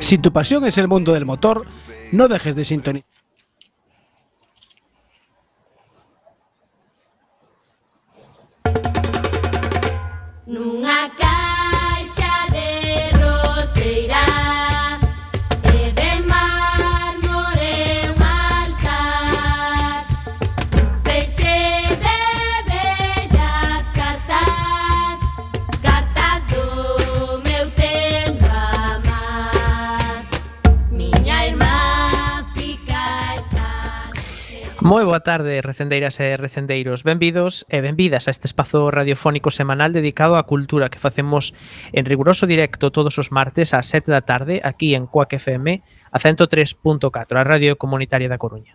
Si tu pasión es el mundo del motor, no dejes de sintonizar. Moi boa tarde, recendeiras e recendeiros. Benvidos e benvidas a este espazo radiofónico semanal dedicado á cultura que facemos en riguroso directo todos os martes ás 7 da tarde aquí en Coac FM a 103.4, a Radio Comunitaria da Coruña.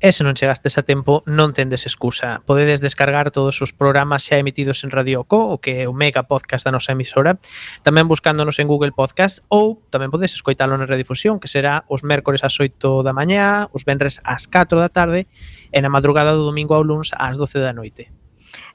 E se non chegastes a tempo, non tendes excusa. Podedes descargar todos os programas xa emitidos en Radio Co, o que é o mega podcast da nosa emisora, tamén buscándonos en Google Podcast ou tamén podes escoitalo na redifusión, que será os mércores ás 8 da mañá, os venres ás 4 da tarde e na madrugada do domingo ao luns ás 12 da noite.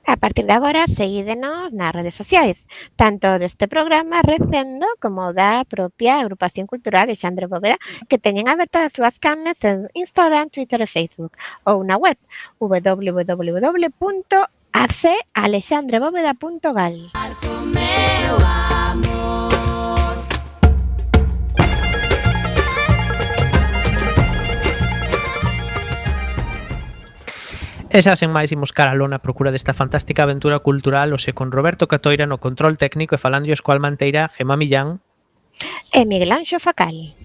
A partir de agora, seguídenos nas redes sociais, tanto deste programa Recendo como da propia Agrupación Cultural Alexandre Bóveda, que teñen abertas as súas canles en Instagram, Twitter e Facebook, ou na web www.acalexandrebóveda.gal. co E xa sen máis imos cara a lona procura desta fantástica aventura cultural hoxe con Roberto Catoira no control técnico e falando escoal Manteira, Gemma Millán e Miguel Anxo Facal.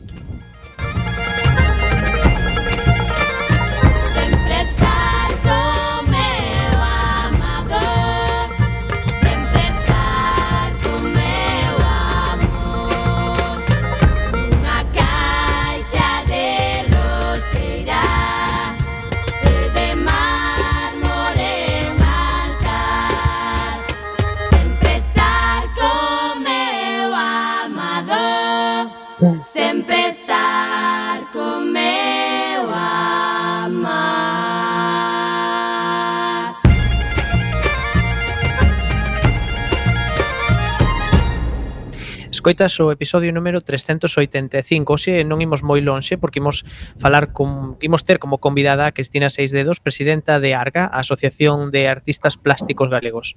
Escoitas o episodio número 385. Oxe non imos moi lonxe porque imos falar con imos ter como convidada a Cristina Seis Dedos, presidenta de ARGA, a Asociación de Artistas Plásticos Galegos.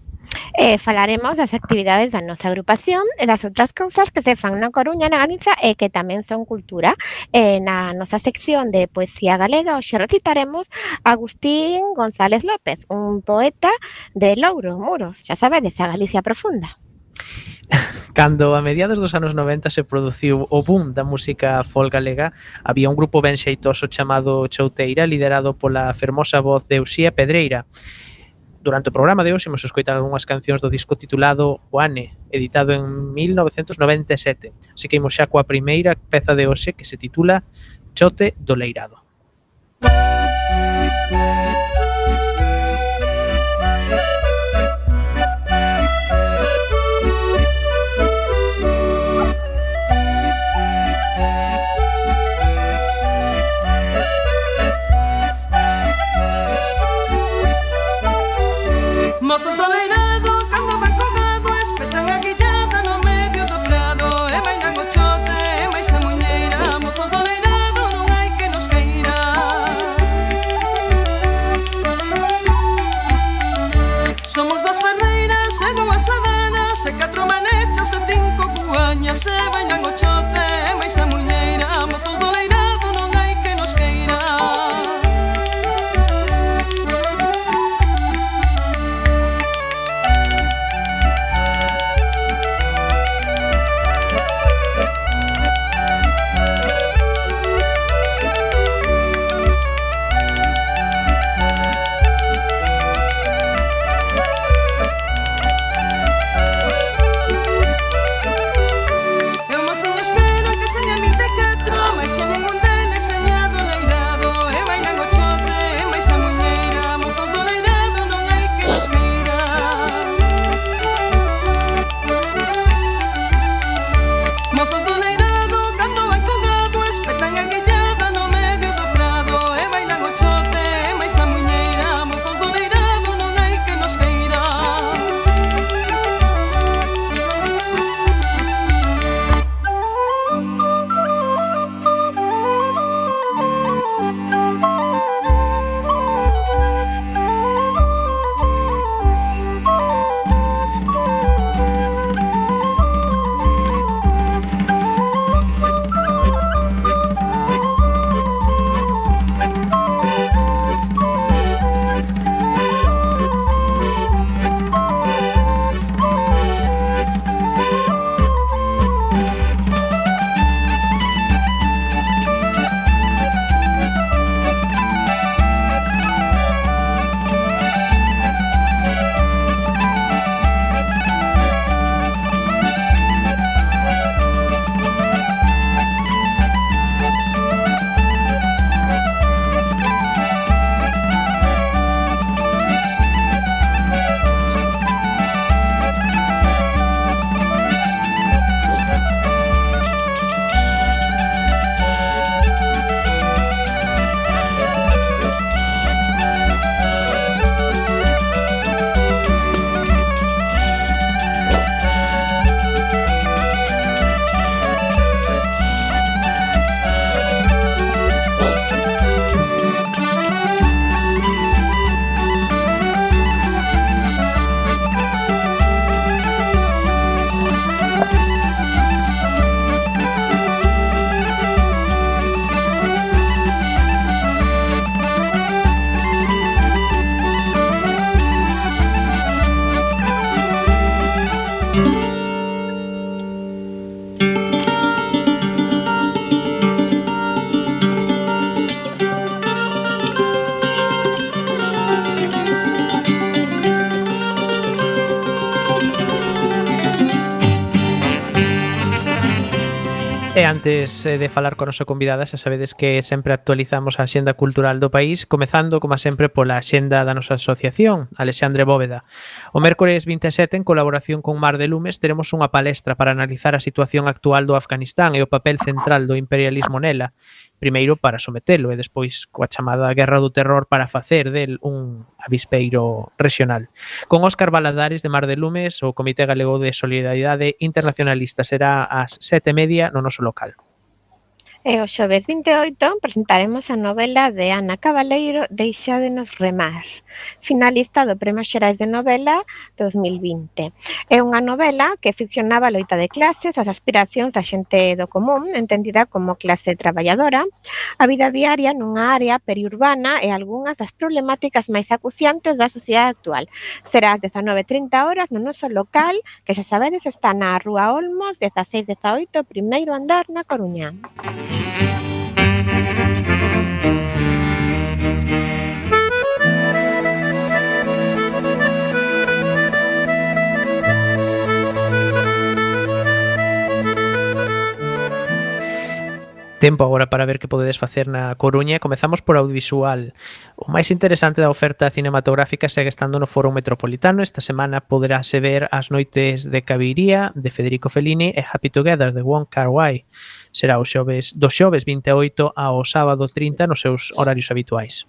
Eh, falaremos das actividades da nosa agrupación e das outras cousas que se fan na Coruña, na Galiza e que tamén son cultura. Eh, na nosa sección de poesía galega hoxe recitaremos Agustín González López, un poeta de Louro, Muros, xa sabedes, a Galicia profunda. Cando a mediados dos anos 90 se produciu o boom da música folk galega, había un grupo ben xeitoso chamado Chouteira, liderado pola fermosa voz de Uxía Pedreira. Durante o programa de hoxe imos escoitar algunhas cancións do disco titulado Juane, editado en 1997. Así que imos xa coa primeira peza de hoxe que se titula Chote do Leirado. Música catro manechas e cinco cuañas E bailan o chote e máis a muñeca E antes eh, de falar con a nosa convidada, xa sabedes que sempre actualizamos a xenda cultural do país, comezando, como sempre, pola xenda da nosa asociación, Alexandre Bóveda. O mércores 27, en colaboración con Mar de Lumes, teremos unha palestra para analizar a situación actual do Afganistán e o papel central do imperialismo nela primeiro para sometelo e despois coa chamada Guerra do Terror para facer del un avispeiro regional. Con Óscar Baladares de Mar de Lumes, o Comité Galego de Solidariedade Internacionalista será ás sete e media no noso local. Eh, e o xoves 28 presentaremos a novela de Ana Cabaleiro Deixádenos remar, finalista do Premio Xerais de Novela 2020. É unha novela que ficcionaba a loita de clases, as aspiracións da xente do común, entendida como clase traballadora, a vida diaria nunha área periurbana e algunhas das problemáticas máis acuciantes da sociedade actual. Será ás 19.30 horas no noso local, que xa sabedes está na Rúa Olmos, 16-18, primeiro andar na Coruña. tempo agora para ver que podedes facer na Coruña. Comezamos por audiovisual. O máis interesante da oferta cinematográfica segue estando no Foro Metropolitano. Esta semana poderase ver As noites de Cabiría de Federico Fellini e Happy Together de Wong Kar-wai. Será o xoves, do xoves 28 ao sábado 30 nos seus horarios habituais.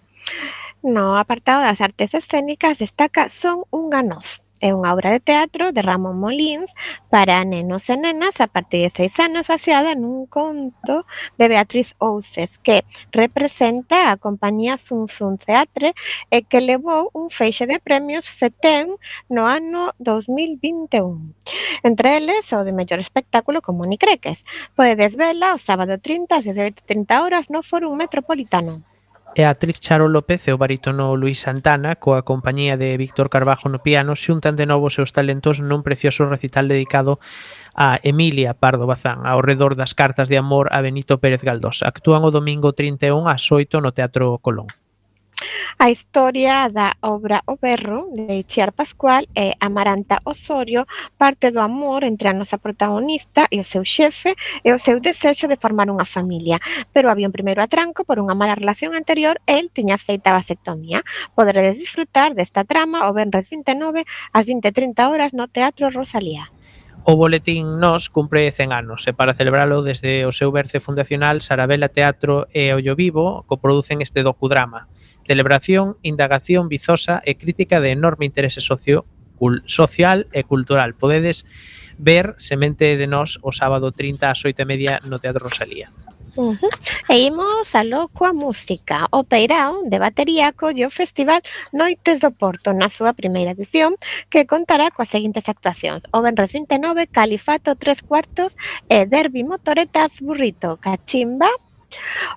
No apartado das artes escénicas destaca Son un noz, é unha obra de teatro de Ramón Molins para nenos e nenas a partir de seis anos baseada nun conto de Beatriz Ouses que representa a compañía Zun Zun Teatre e que levou un feixe de premios FETEN no ano 2021. Entre eles, o de mellor espectáculo como Nicreques. Creques. Podedes vela o sábado 30 ás 18.30 horas no Fórum Metropolitano e a actriz Charo López e o barítono Luis Santana, coa compañía de Víctor Carbajo no piano, xuntan de novo seus talentos nun precioso recital dedicado a Emilia Pardo Bazán, ao redor das cartas de amor a Benito Pérez Galdós. Actúan o domingo 31 ás 8 no Teatro Colón a historia da obra O Berro de Chiar Pascual e Amaranta Osorio parte do amor entre a nosa protagonista e o seu xefe e o seu desexo de formar unha familia. Pero había un primeiro atranco por unha mala relación anterior el tiña feita a vasectomía. Poderedes disfrutar desta trama o Benres 29 ás 20.30 horas no Teatro Rosalía. O boletín Nos cumpre 100 anos e para celebralo desde o seu berce fundacional Sarabela Teatro e Ollo Vivo coproducen este docudrama celebración, indagación vizosa e crítica de enorme interese socio social e cultural. Podedes ver Semente de Nós o sábado 30 ás 8:30 no Teatro Rosalía. Uh -huh. E imos aló coa música. O Peirao de Batería colle o festival Noites do Porto na súa primeira edición que contará coas seguintes actuacións. O Benres 29, Califato 3 cuartos e Derby Motoretas Burrito Cachimba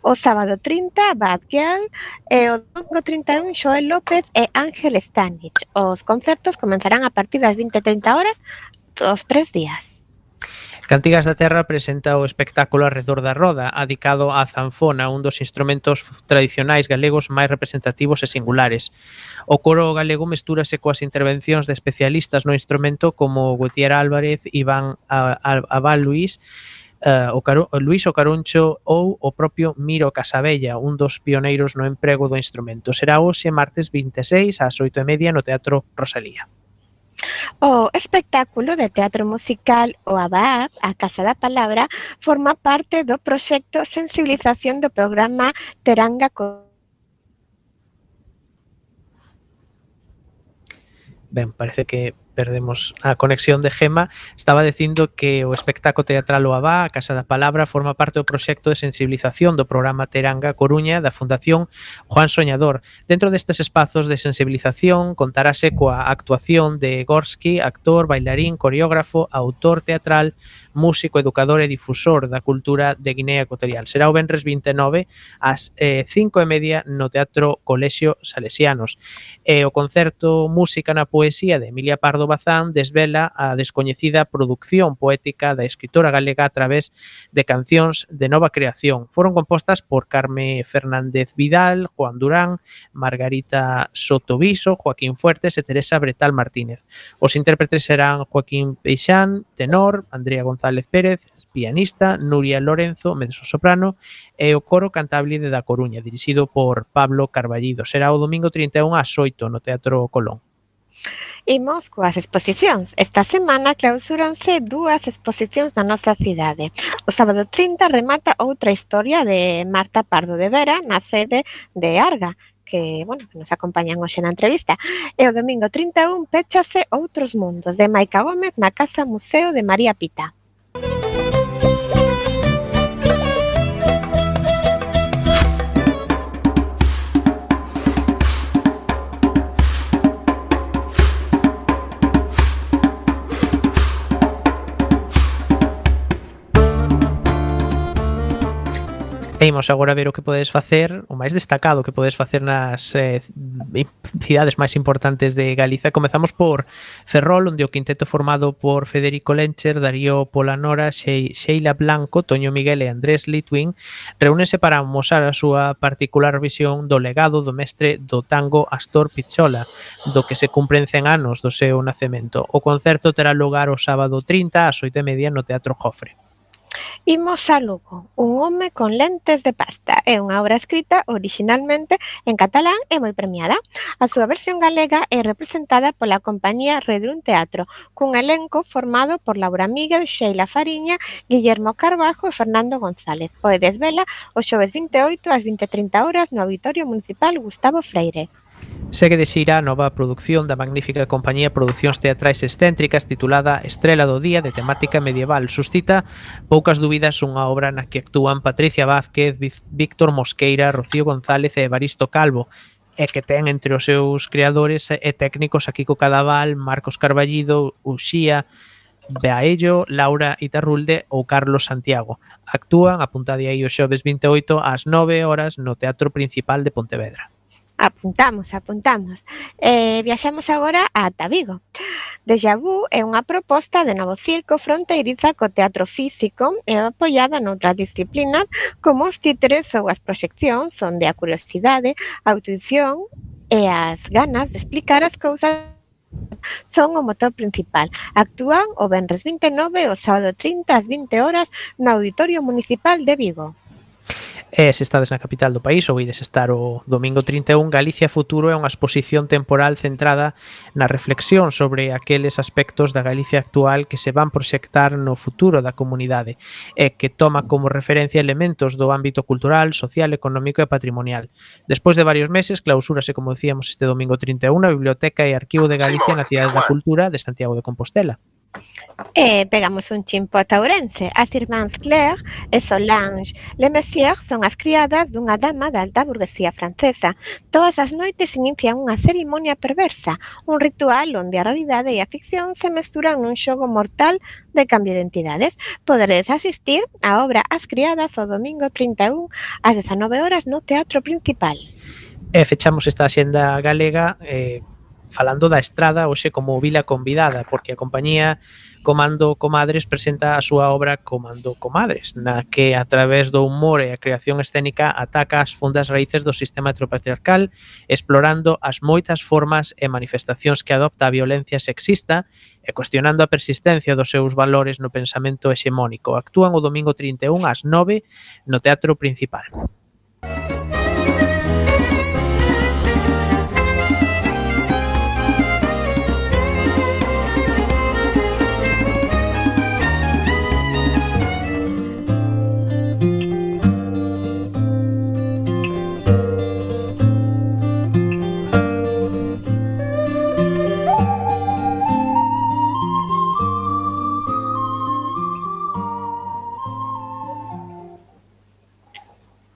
O sábado 30, Bad Girl, e o domingo 31, Xoel López e Ángel Stanich. Os concertos comenzarán a partir das 20.30 horas os tres días. Cantigas da Terra presenta o espectáculo Arredor da Roda, adicado á zanfona, un dos instrumentos tradicionais galegos máis representativos e singulares. O coro galego mestúrase coas intervencións de especialistas no instrumento como Gutiérrez Álvarez, Iván Abal Luis, uh, o Luis Luís Caruncho ou o propio Miro Casabella, un dos pioneiros no emprego do instrumento. Será hoxe martes 26 ás 8 e media no Teatro Rosalía. O espectáculo de teatro musical o ABAP, a Casa da Palabra, forma parte do proxecto Sensibilización do programa Teranga Co Ben, parece que perdemos a conexión de Gema, estaba dicindo que o espectáculo teatral O Abá, a Casa da Palabra, forma parte do proxecto de sensibilización do programa Teranga Coruña da Fundación Juan Soñador. Dentro destes espazos de sensibilización contarase coa actuación de Gorski, actor, bailarín, coreógrafo, autor teatral, músico, educador e difusor da cultura de Guinea Ecuatorial. Será o Benres 29 ás eh, 5 e media no Teatro Colexio Salesianos. E o concerto Música na Poesía de Emilia Pardo Bazán desvela a descoñecida producción poética da escritora galega a través de cancións de nova creación. Foron compostas por Carme Fernández Vidal, Juan Durán, Margarita Sotoviso, Joaquín Fuertes e Teresa Bretal Martínez. Os intérpretes serán Joaquín Peixán, tenor, Andrea González González Pérez, pianista, Nuria Lorenzo, mezzosoprano, e o coro Cantáblide da Coruña, dirixido por Pablo Carballido. Será o domingo 31 ás 8 no Teatro Colón. Imos coas exposicións. Esta semana clausúranse dúas exposicións na nosa cidade. O sábado 30 remata outra historia de Marta Pardo de Vera na sede de Arga, que, bueno, que nos acompañan hoxe na entrevista. E o domingo 31 péchase Outros Mundos de Maica Gómez na Casa Museo de María Pita. E imos agora ver o que podes facer, o máis destacado que podes facer nas eh, cidades máis importantes de Galiza. Comezamos por Ferrol, onde o quinteto formado por Federico Lencher, Darío Polanora, Xe Sheila Blanco, Toño Miguel e Andrés Litwin reúnense para amosar a súa particular visión do legado do mestre do tango Astor Pichola, do que se cumpren 100 anos do seu nacemento. O concerto terá lugar o sábado 30 ás 8:30 no Teatro Jofre. Imos a Lugo, un home con lentes de pasta é unha obra escrita originalmente en catalán e moi premiada. A súa versión galega é representada pola compañía Redrun Teatro, cun elenco formado por Laura Miguel, Sheila Fariña, Guillermo Carbajo e Fernando González. Podes vela o xoves 28 ás 20.30 horas no Auditorio Municipal Gustavo Freire. Segue de xira a nova produción da magnífica compañía Producións Teatrais Excéntricas titulada Estrela do Día de temática medieval. Suscita poucas dúbidas unha obra na que actúan Patricia Vázquez, Víctor Mosqueira, Rocío González e Evaristo Calvo e que ten entre os seus creadores e técnicos a Kiko Cadaval, Marcos Carballido, Uxía, Beaello, Laura Itarrulde ou Carlos Santiago. Actúan, apuntade aí o xoves 28 ás 9 horas no Teatro Principal de Pontevedra. Apuntamos, apuntamos. Eh, viaxamos agora ata Vigo. Deja Vu é unha proposta de novo circo fronteiriza co teatro físico e apoiada noutras disciplinas como os títeres ou as proxeccións onde a curiosidade, a audición e as ganas de explicar as cousas son o motor principal. Actúan o Benres 29 e o sábado 30 ás 20 horas no Auditorio Municipal de Vigo. E se estades na capital do país ou ides estar o domingo 31, Galicia Futuro é unha exposición temporal centrada na reflexión sobre aqueles aspectos da Galicia actual que se van proxectar no futuro da comunidade e que toma como referencia elementos do ámbito cultural, social, económico e patrimonial. Despois de varios meses, clausúrase, como decíamos, este domingo 31 a Biblioteca e Arquivo de Galicia na Cidade da Cultura de Santiago de Compostela. E pegamos un chimpo a Ourense. As irmáns Claire e Solange Le Messier son as criadas dunha dama da alta burguesía francesa. Todas as noites inician unha cerimonia perversa, un ritual onde a realidade e a ficción se mesturan nun xogo mortal de cambio de entidades. Poderedes asistir á obra As criadas o domingo 31 ás 19 horas no Teatro Principal. E fechamos esta axenda galega eh, falando da Estrada hoxe como vila convidada, porque a compañía Comando Comadres presenta a súa obra Comando Comadres, na que a través do humor e a creación escénica ataca as fundas raíces do sistema heteropatriarcal, explorando as moitas formas e manifestacións que adopta a violencia sexista e cuestionando a persistencia dos seus valores no pensamento hexemónico. Actúan o domingo 31 ás 9 no Teatro Principal.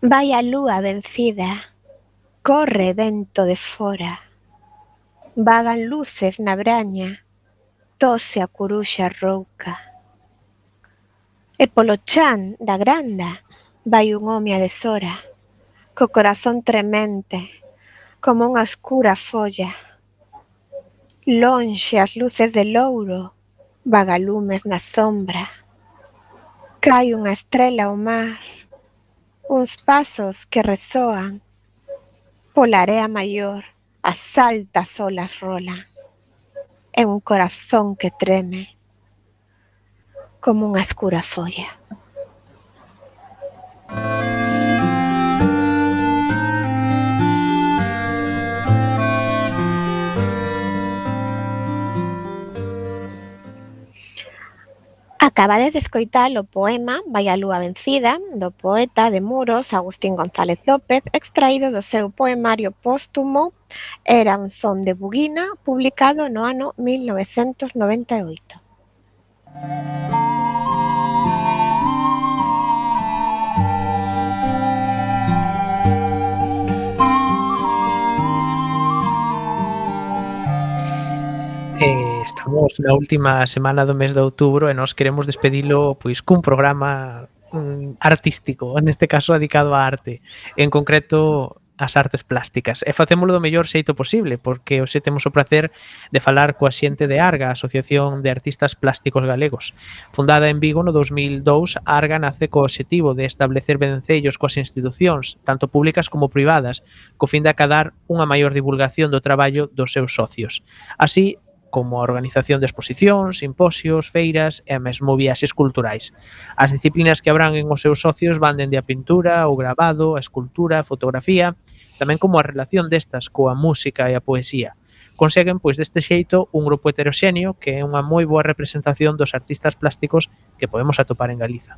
Vai a lúa vencida, corre vento de fora, vagan luces na braña, tose a curuxa rouca. E polo chan da granda vai un home a deshora, co corazón tremente, como unha oscura folla. Lonxe as luces de louro, vagalumes na sombra. Cai unha estrela ao mar, uns pasos que resoan por la área mayor a saltas olas rola en un corazón que treme como una oscura folla. Acabades de escoitar o poema Vai a lúa vencida do poeta de Muros Agustín González López extraído do seu poemario póstumo Era un son de Buguina publicado no ano 1998. Estamos na última semana do mes de outubro e nós queremos despedilo pois cun programa mm, artístico, neste caso dedicado á arte, en concreto as artes plásticas. E facémolo do mellor xeito posible, porque hoxe temos o placer de falar coa xente de Arga, a Asociación de Artistas Plásticos Galegos. Fundada en Vigo no 2002, Arga nace co obxectivo de establecer vencellos coas institucións, tanto públicas como privadas, co fin de acadar unha maior divulgación do traballo dos seus socios. Así, como a organización de exposicións, simposios, feiras e mesmo viaxes culturais. As disciplinas que abranguen os seus socios van dende a pintura, o grabado, a escultura, a fotografía, tamén como a relación destas coa música e a poesía. Conseguen, pois, deste xeito un grupo heteroxéneo que é unha moi boa representación dos artistas plásticos que podemos atopar en Galiza.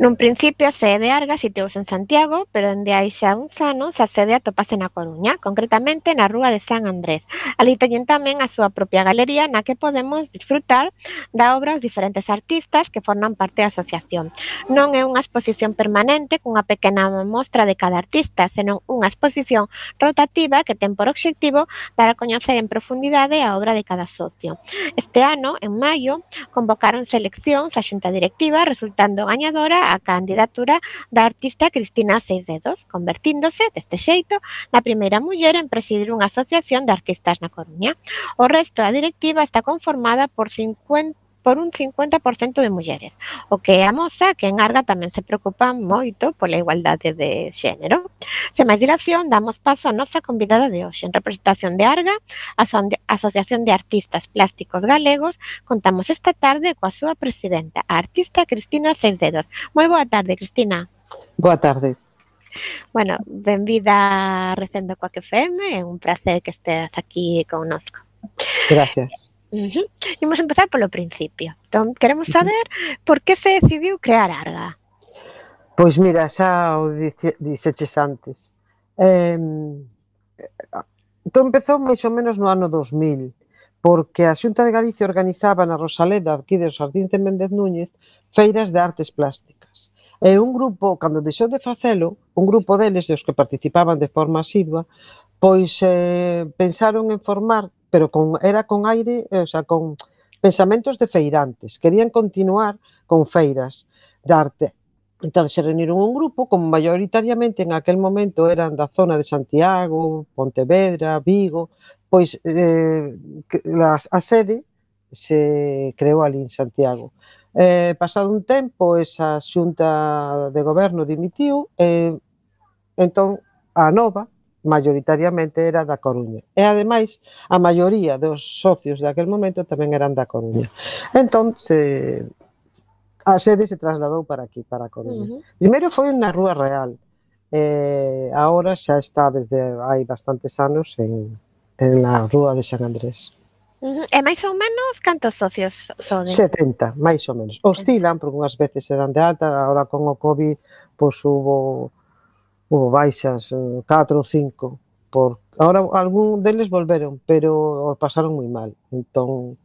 Nun principio a sede de Argas siteouse en Santiago, pero dende hai xa uns anos a sede atopase na Coruña, concretamente na Rúa de San Andrés. Ali teñen tamén a súa propia galería na que podemos disfrutar da obra os diferentes artistas que forman parte da asociación. Non é unha exposición permanente cunha pequena mostra de cada artista, senón unha exposición rotativa que ten por obxectivo dar a coñecer en profundidade a obra de cada socio. Este ano, en maio, convocaron seleccións a xunta directiva resultando gañadores gañadora a candidatura da artista Cristina Seis Dedos, convertíndose, deste xeito, na primeira muller en presidir unha asociación de artistas na Coruña. O resto da directiva está conformada por 50 por un 50% de mulleres, o que amosa que en Arga tamén se preocupan moito pola igualdade de xénero. Sen máis dilación, damos paso a nosa convidada de hoxe. En representación de Arga, a Asociación de Artistas Plásticos Galegos, contamos esta tarde coa súa presidenta, a artista Cristina Seidedos. Moi boa tarde, Cristina. Boa tarde. Bueno, benvida a Recendo Coaque FM, é un placer que estés aquí connosco. Gracias. Uh -huh. Imos empezar polo principio. Entón, queremos saber por que se decidiu crear Arga. Pois mira, xa o dixeches antes. Eh, todo entón empezou máis ou menos no ano 2000, porque a Xunta de Galicia organizaba na Rosaleda, aquí dos Jardíns de Méndez Núñez, feiras de artes plásticas. E un grupo, cando deixou de facelo, un grupo deles, dos que participaban de forma asidua, pois eh, pensaron en formar pero con, era con aire, eh, o sea, con pensamentos de feirantes, querían continuar con feiras de arte. Entón, se reuniron un grupo, como maioritariamente en aquel momento eran da zona de Santiago, Pontevedra, Vigo, pois eh, las, a sede se creou ali en Santiago. Eh, pasado un tempo, esa xunta de goberno dimitiu, eh, entón a nova maioritariamente era da Coruña. E ademais, a maioría dos socios daquel momento tamén eran da Coruña. Entón, se, a sede se trasladou para aquí, para a Coruña. Uh -huh. Primeiro foi na Rúa Real. Eh, agora xa está desde hai bastantes anos en, en la Rúa de San Andrés. Uh. E máis ou menos, cantos socios son? 70, máis ou menos. Oscilan, porque unhas veces eran de alta, agora con o COVID, pois hubo hubo baixas, eh, catro ou cinco, por ahora algún deles volveron, pero o pasaron moi mal. Entón,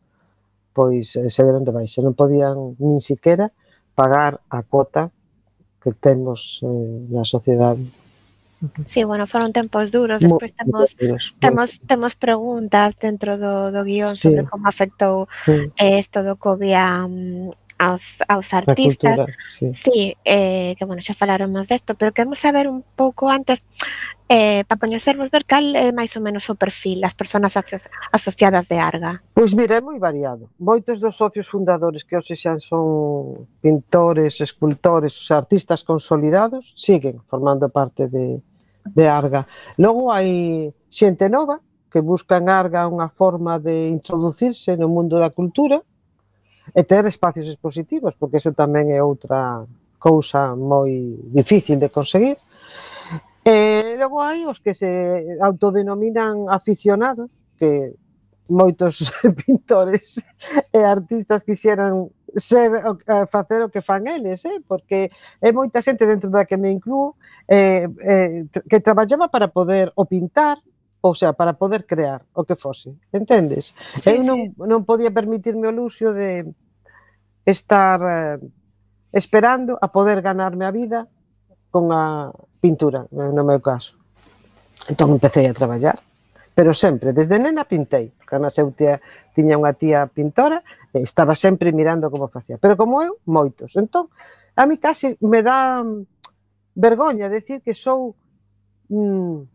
pois eh, se deron de baixa, non podían nin siquiera pagar a cota que temos eh, na sociedade. Sí, bueno, foron tempos duros, despois temos temos temos preguntas dentro do do guión sí. sobre como afectou sí. eh, do COVID a mm, aos, aos artistas. Cultura, sí, sí eh, que bueno, xa falaron máis desto, pero queremos saber un pouco antes eh, para coñecervos ver cal é máis ou menos o perfil das persoas aso asociadas de Arga. Pois mira, é moi variado. Moitos dos socios fundadores que hoxe xa son pintores, escultores, os artistas consolidados, siguen formando parte de, de Arga. Logo hai xente nova que busca en Arga unha forma de introducirse no mundo da cultura, e ter espacios expositivos, porque eso tamén é outra cousa moi difícil de conseguir. E logo hai os que se autodenominan aficionados, que moitos pintores e artistas quixeran ser eh, facer o que fan eles, eh? porque é moita xente dentro da que me incluo eh, eh, que traballaba para poder o pintar, ou sea, para poder crear o que fose, entendes? Sí, Eu non, sí. non podía permitirme o luxo de estar eh, esperando a poder ganarme a vida con a pintura, eh, no meu caso. Entón empecé a traballar, pero sempre, desde nena pintei, porque a seu tía, tiña unha tía pintora, e estaba sempre mirando como facía, pero como eu, moitos. Entón, a mi casi me dá mm, vergoña decir que sou mm,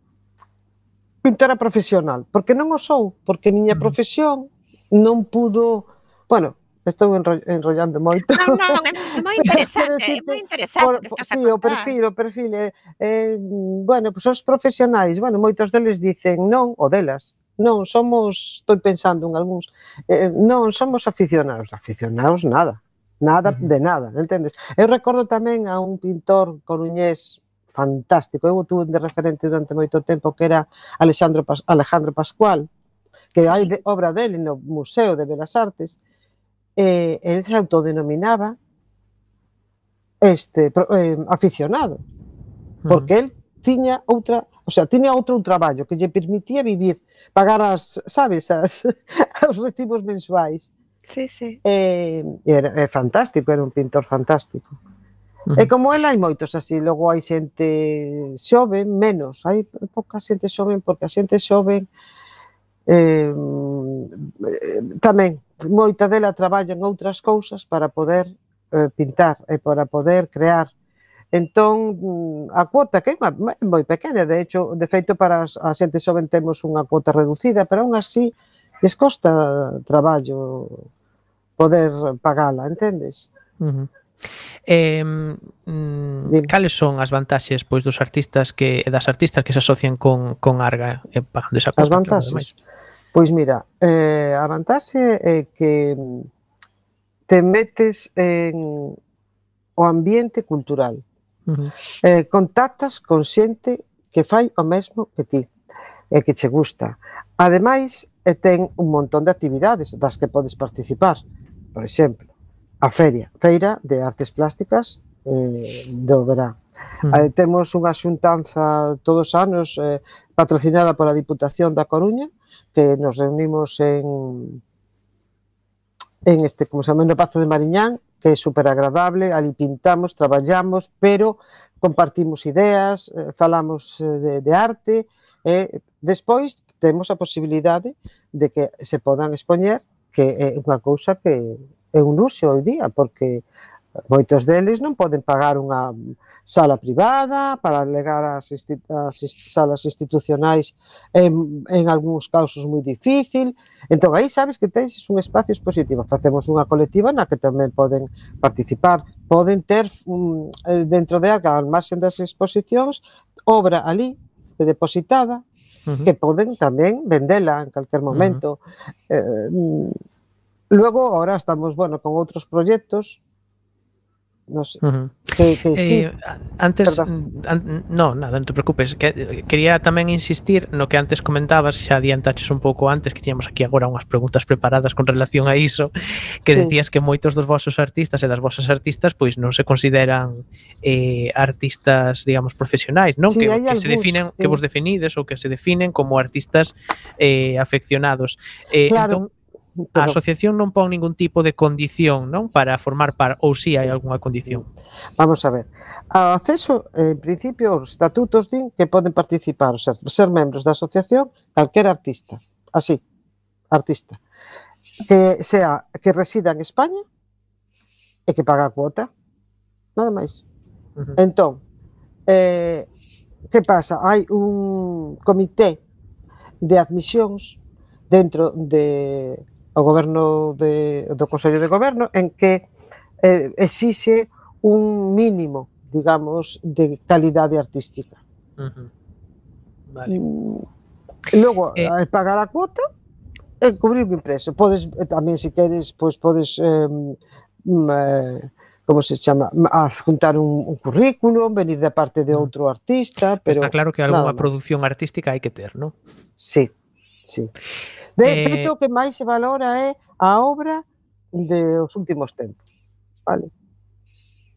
pintora profesional, porque non o sou, porque a miña profesión non pudo, bueno, estou enro enrollando moito. Non, non, é moi interesante, decirte, é moi interesante por, que estás sí, a contar. o perfil, o perfil é, eh, bueno, pois pues, os profesionais, bueno, moitos deles dicen non, o delas, non, somos, estou pensando en algúns, eh, non, somos aficionados, aficionados nada, nada uh -huh. de nada, entendes? Eu recordo tamén a un pintor coruñés fantástico. Eu tuve de referente durante moito tempo que era Alexandro Pas Alejandro Pascual, que hai de, obra dele no Museo de Belas Artes, e, ele se autodenominaba este eh, aficionado, porque el tiña outra O sea, tiña outro un traballo que lle permitía vivir, pagar as, sabes, as, os recibos mensuais. Sí, sí. Eh, era, era fantástico, era un pintor fantástico. E como ela hai moitos así, logo hai xente xove, menos, hai pouca xente xoven, porque a xente xoven eh, tamén moita dela traballa en outras cousas para poder eh, pintar e para poder crear. Entón, a cuota que é moi pequena, de hecho, de feito para a xente xoven temos unha cuota reducida, pero aún así les costa traballo poder pagala, entendes? Uh -huh. Eh, mm, cales son as vantaxes pois dos artistas que das artistas que se asocian con, con Arga eh, pagando esa cuota? As vantaxes? Pois mira, eh, a vantaxe é que te metes en o ambiente cultural. Uh -huh. eh, contactas con xente que fai o mesmo que ti e que che gusta. Ademais, eh, ten un montón de actividades das que podes participar. Por exemplo, a feria, feira de artes plásticas eh, do verán. Mm. Eh, temos unha xuntanza todos os anos eh, patrocinada pola Diputación da Coruña, que nos reunimos en en este, como se chama, no Pazo de Mariñán, que é super agradable, ali pintamos, traballamos, pero compartimos ideas, eh, falamos eh, de, de arte, e despois temos a posibilidade de que se podan expoñer, que é unha cousa que é un luxo o día, porque moitos deles non poden pagar unha sala privada para legar as, instit as salas institucionais en, en algúns casos moi difícil. Entón, aí sabes que tens un espacio expositivo. Facemos unha colectiva na que tamén poden participar. Poden ter um, dentro de acá al marxen das exposicións, obra ali depositada, uh -huh. que poden tamén vendela en calquer momento. Uh -huh. eh, mm, Luego, ahora estamos, bueno, con outros proxectos, no sé. Uh -huh. que, que sí. eh, antes an, no, nada, non te preocupes, que, quería tamén insistir no que antes comentabas, xa adiantaches un pouco antes que tiñamos aquí agora unhas preguntas preparadas con relación a iso, que sí. decías que moitos dos vosos artistas e das vosas artistas pois non se consideran eh, artistas, digamos, profesionais, non? Sí, que, que se definen, sí. que vos definides ou que se definen como artistas eh, afeccionados. Eh, claro. entón, Pero, a asociación non pon ningún tipo de condición, non, para formar par ou si hai algunha condición. Vamos a ver. A acceso, en principio, os estatutos din que poden participar, ser, ser membros da asociación calquer artista, así, artista que sea que resida en España e que paga a cuota. Nada máis. Uh -huh. Entón, eh, que pasa? Hai un comité de admisións dentro de ao goberno de, do Consello de Goberno en que eh, exixe un mínimo, digamos, de calidade artística. Uh -huh. Vale. E logo eh. eh, pagar a cuota e cubrir o impreso. Podes eh, tamén se queres, pois podes eh, eh como se chama, a juntar un, un currículum, venir da parte de outro artista, pero... Está claro que algunha produción artística hai que ter, non? Sí, Sí. De eh... feito, o que máis se valora é a obra dos últimos tempos. Vale?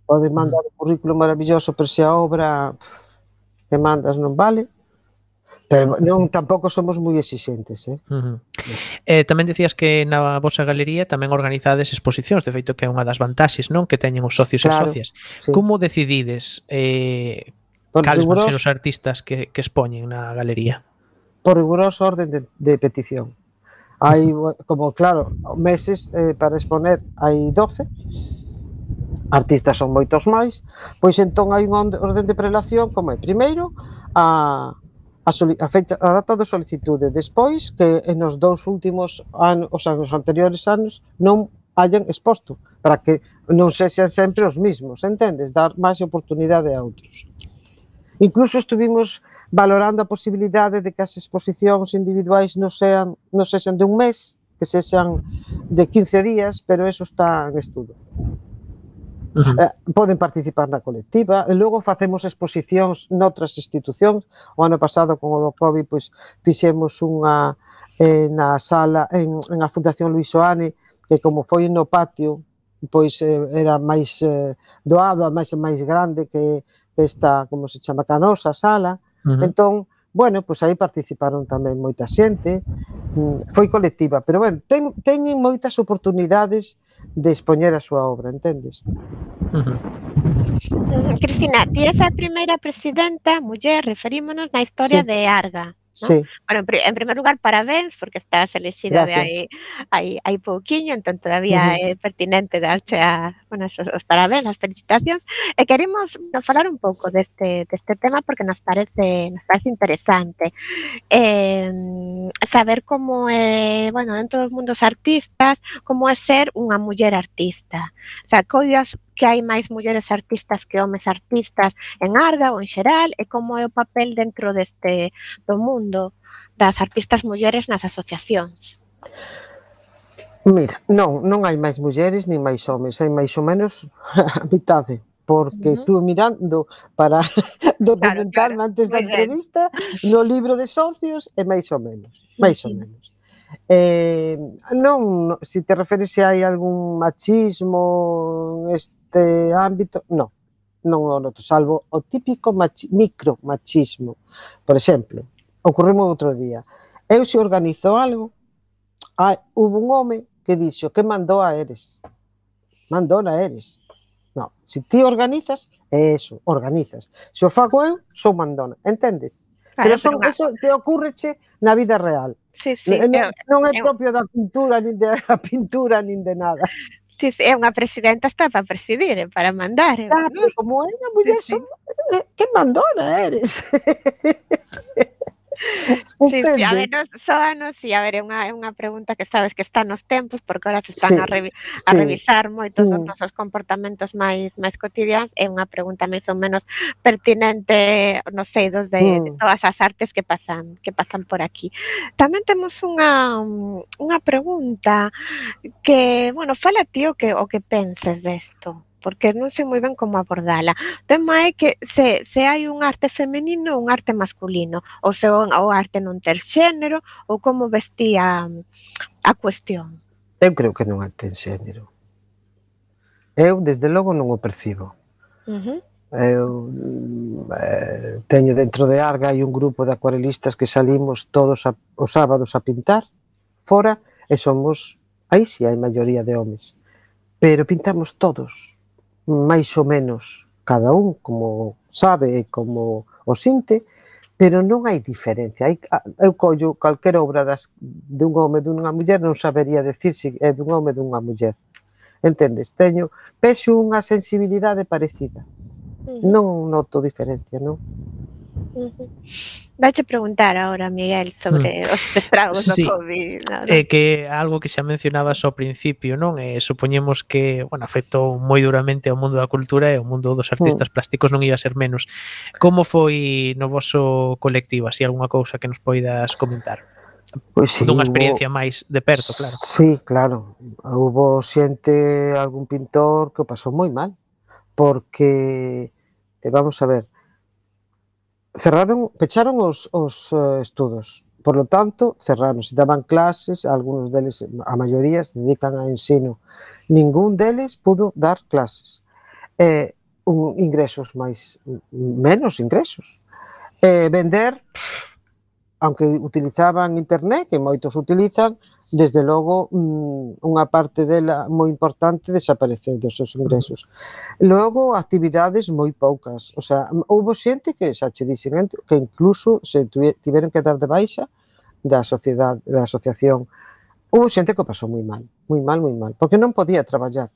Podes mandar un currículo maravilloso, pero se a obra pff, que mandas non vale, Pero non tampouco somos moi exixentes, eh? Uh -huh. eh tamén decías que na vosa galería tamén organizades exposicións, de feito que é unha das vantaxes, non, que teñen os socios claro, e socias. Sí. Como decidides eh Por cales van ser os artistas que que expoñen na galería? por riguroso orden de, de petición. Hai, como claro, meses eh, para exponer hai 12, artistas son moitos máis, pois entón hai unha orden de prelación como é primeiro a a, a, fecha, a data de solicitude despois que en os dous últimos anos, os anos anteriores anos non hayan exposto para que non sexan sempre os mismos, entendes? Dar máis oportunidade a outros. Incluso estuvimos valorando a posibilidade de que as exposicións individuais non sean non sexan de un mes, que sexan de 15 días, pero eso está en estudo. Uh -huh. eh, poden participar na colectiva e logo facemos exposicións noutras institucións o ano pasado con o do COVID pois, fixemos unha eh, na sala en, en a Fundación Luis Oane que como foi no patio pois eh, era máis eh, doado, máis máis grande que, que esta, como se chama, canosa sala, -huh. Entón, bueno, pois aí participaron tamén moita xente, mm, foi colectiva, pero bueno, ten, teñen moitas oportunidades de expoñer a súa obra, entendes? Uh eh, -huh. Cristina, ti és a primeira presidenta muller, referímonos na historia sí. de Arga. ¿no? Sí. Bueno, en primer lugar, parabéns porque estás elexida Gracias. de aí, aí, aí pouquiño, entón todavía uh -huh. é pertinente darche a bueno, os, os parabéns, as felicitacións, e eh, queremos bueno, falar un pouco deste, deste tema porque nos parece, nos parece interesante. Eh, saber como é, eh, bueno, dentro dos mundos artistas, como é ser unha muller artista. O sea, coidas que hai máis mulleres artistas que homes artistas en Arga ou en xeral e como é o papel dentro deste do mundo das artistas mulleres nas asociacións. Mira, non, non hai máis mulleres nin máis homes, hai máis ou menos a mitade, porque uh -huh. estuve mirando para documentarme claro, claro. antes da Muy entrevista bien. no libro de socios e máis ou menos, máis ou menos. Eh, non, se te referes se hai algún machismo neste ámbito, non, non o noto, salvo o típico machi, micro machismo. Por exemplo, ocorremos outro día, eu se organizo algo, hai, hubo un home que dixo que mandou a Eres. Mandona Eres. Non, se ti organizas, é eso, organizas. Se o fago eu, sou mandona, entendes? Claro, pero son, pero eso te ocurreche na vida real. Sí, sí, non, eu, non é eu, propio da cultura, nin da pintura, nin de nada. Sí, sí, é unha presidenta está para presidir, para mandar. É, claro, ¿no? como é unha muller, sí, sí. Son, eh, que mandona eres. Sí, sí, a ver, nos, soanos, sí, a ver, é unha, é unha pregunta que sabes que está nos tempos, porque ahora se están sí, a, revi a sí, revisar moitos sí. dos nosos comportamentos máis máis cotidianos, é unha pregunta máis ou menos pertinente non sei, dos de, mm. de todas as artes que pasan que pasan por aquí. Tamén temos unha unha pregunta que, bueno, fala tío que o que penses desto. De porque non sei moi ben como abordala. O tema é que se, se hai un arte femenino ou un arte masculino, ou se o arte non ter xénero, ou como vestía a cuestión. Eu creo que non ten xénero. Eu, desde logo, non o percibo. Uh -huh. Eu eh, teño dentro de Arga hai un grupo de acuarelistas que salimos todos a, os sábados a pintar fora e somos, aí si sí hai maioría de homes, pero pintamos todos, máis ou menos cada un, como sabe e como o sinte, pero non hai diferencia. Hai, eu collo calquera obra das, de un home e dunha muller, non sabería decir se é dun home e dunha muller. Entendes? Teño, pexo unha sensibilidade parecida. Non noto diferencia, non? Vache preguntar ahora, Miguel, sobre mm. os estragos sí. do COVID. No, no. É que algo que xa mencionabas ao principio, non? Eh, supoñemos que, bueno, afectou moi duramente ao mundo da cultura e ao mundo dos mm. artistas mm. plásticos non iba a ser menos. Como foi no voso colectivo? Así algunha cousa que nos poidas comentar? Pois pues sí, dunha experiencia hubo... máis de perto, claro. Sí, claro. Houve xente, algún pintor que o pasou moi mal, porque, eh, vamos a ver, cerraron, pecharon os, os eh, estudos. Por lo tanto, cerraron, se daban clases, algunos deles, a maioría se dedican a ensino. Ningún deles pudo dar clases. Eh, un, ingresos máis menos ingresos. Eh, vender, pff, aunque utilizaban internet, que moitos utilizan, desde logo, mm, unha parte dela moi importante desapareceu dos seus ingresos. Logo, actividades moi poucas. O sea, houve xente que xa che dixen que incluso se tiveron que dar de baixa da sociedade, da asociación. Houve xente que pasou moi mal, moi mal, moi mal, porque non podía traballar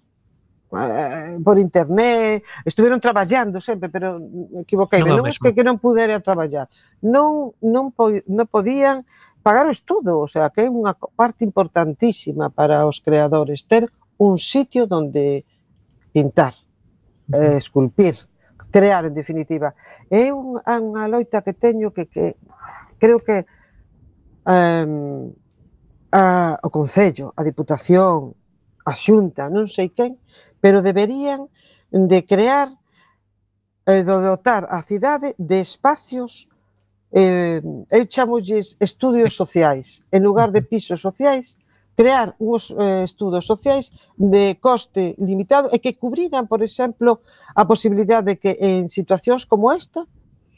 eh, por internet, estuveron traballando sempre, pero equivoquei, non, non é que, que non pudera traballar. Non non po, non podían pagar o estudo, o sea, que é unha parte importantísima para os creadores ter un sitio donde pintar, eh, esculpir, crear en definitiva. É un, unha loita que teño que, que creo que um, a, o Concello, a Diputación, a Xunta, non sei quen, pero deberían de crear e de dotar a cidade de espacios eh, eu chamolles estudios sociais. En lugar de pisos sociais, crear uns eh, estudos sociais de coste limitado e que cubriran, por exemplo, a posibilidade de que en situacións como esta uh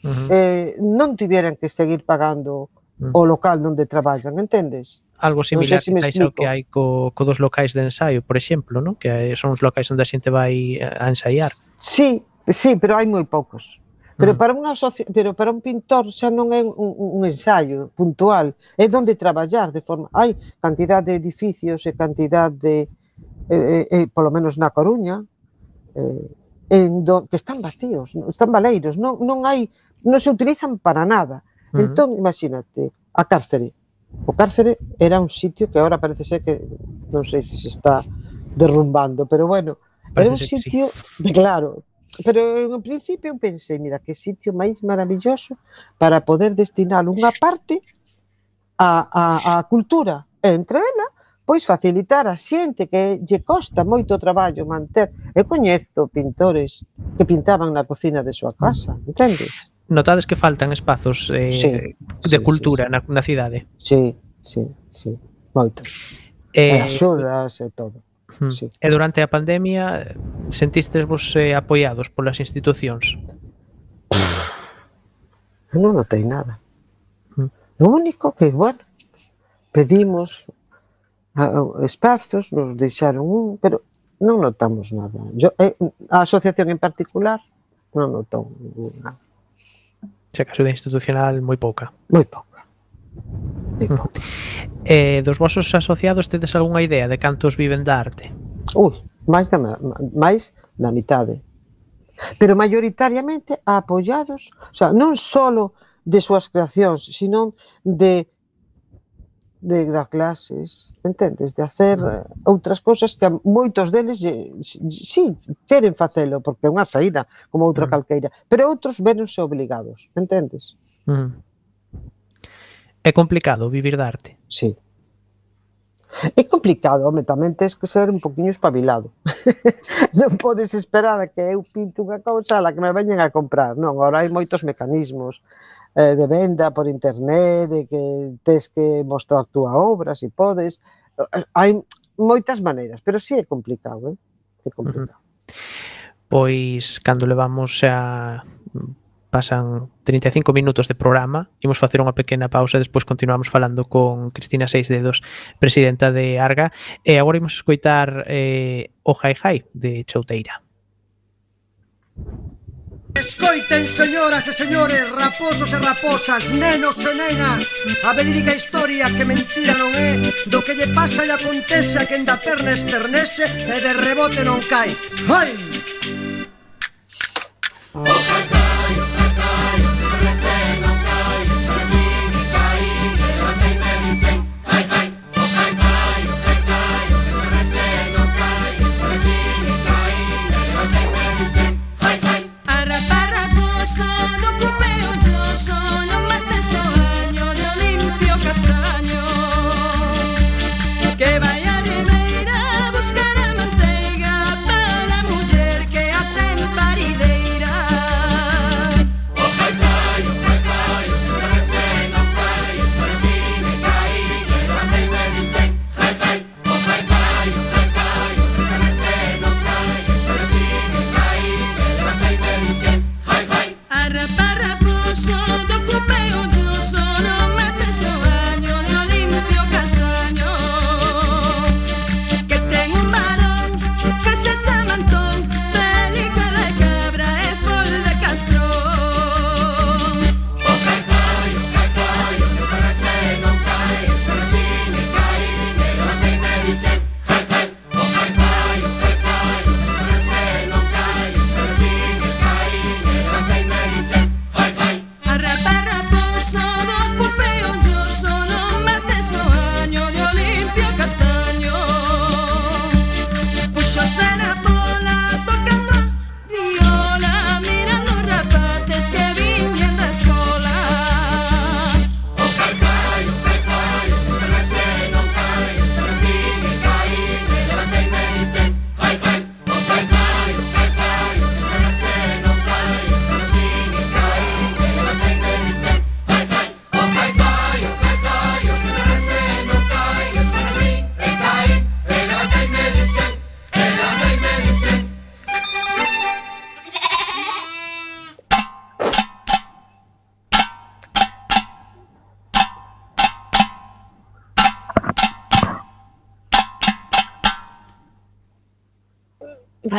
-huh. eh, non tiveran que seguir pagando o local onde traballan, entendes? Algo similar non sei se ao que hai co, co dos locais de ensaio, por exemplo, non? que son os locais onde a xente vai eh, a ensaiar. Sí, sí, pero hai moi poucos. Pero mm. para unha socia, pero para un pintor xa non é un, un ensaio puntual, é onde traballar de forma, hai cantidad de edificios e cantidad de eh, eh, polo menos na Coruña, eh, en do, que están vacíos, están baleiros, non non hai non se utilizan para nada. Uh. Entón, imagínate, a cárcere. O cárcere era un sitio que agora parece ser que non sei se se está derrumbando, pero bueno, Parece era un sitio, sí. claro, pero en principio pensei, mira, que sitio máis maravilloso para poder destinar unha parte a, a, a cultura. E entre ela, pois facilitar a xente que lle costa moito traballo manter. Eu coñezo pintores que pintaban na cocina de súa casa, entendes? Notades que faltan espazos eh, sí, de sí, cultura sí, sí. Na, na cidade? Sí, sí, sí, moito. Eh, e axudas e todo. Mm. Sí. E durante a pandemia sentistes vos eh, apoiados polas institucións? Eu non notei nada. Mm. O único que, bueno, pedimos espazos, nos deixaron un, pero non notamos nada. Yo, eh, a asociación en particular non notou nada. Se caso de institucional moi pouca. Moi pouca. Eh, dos vosos asociados tedes algunha idea de cantos viven da arte? Ui, máis da, máis da mitade. Pero maioritariamente apoiados, o sea, non só de súas creacións, sino de de dar clases, entendes, de hacer mm. eh, outras cousas que a moitos deles eh, si queren facelo porque é unha saída como outra mm. calqueira, pero outros venense obligados, entendes? Mm. É complicado vivir da arte? Sí. É complicado, home, tamén tens que ser un poquinho espabilado. non podes esperar a que eu pinte unha cousa a la que me veñen a comprar, non, agora hai moitos mecanismos eh, de venda por internet, de que tens que mostrar túa obra, se si podes, hai moitas maneiras, pero si sí é complicado, eh? é complicado. Uh -huh. Pois, cando levamos a pasan 35 minutos de programa, imos facer unha pequena pausa e despois continuamos falando con Cristina Seis Dedos, presidenta de Arga, e agora imos escoitar eh, o Jai Jai de Chouteira. Escoiten, señoras e señores, raposos e raposas, nenos e nenas A verídica historia que mentira non é Do que lle pasa e acontece a quen da perna esternese E de rebote non cai Hai! O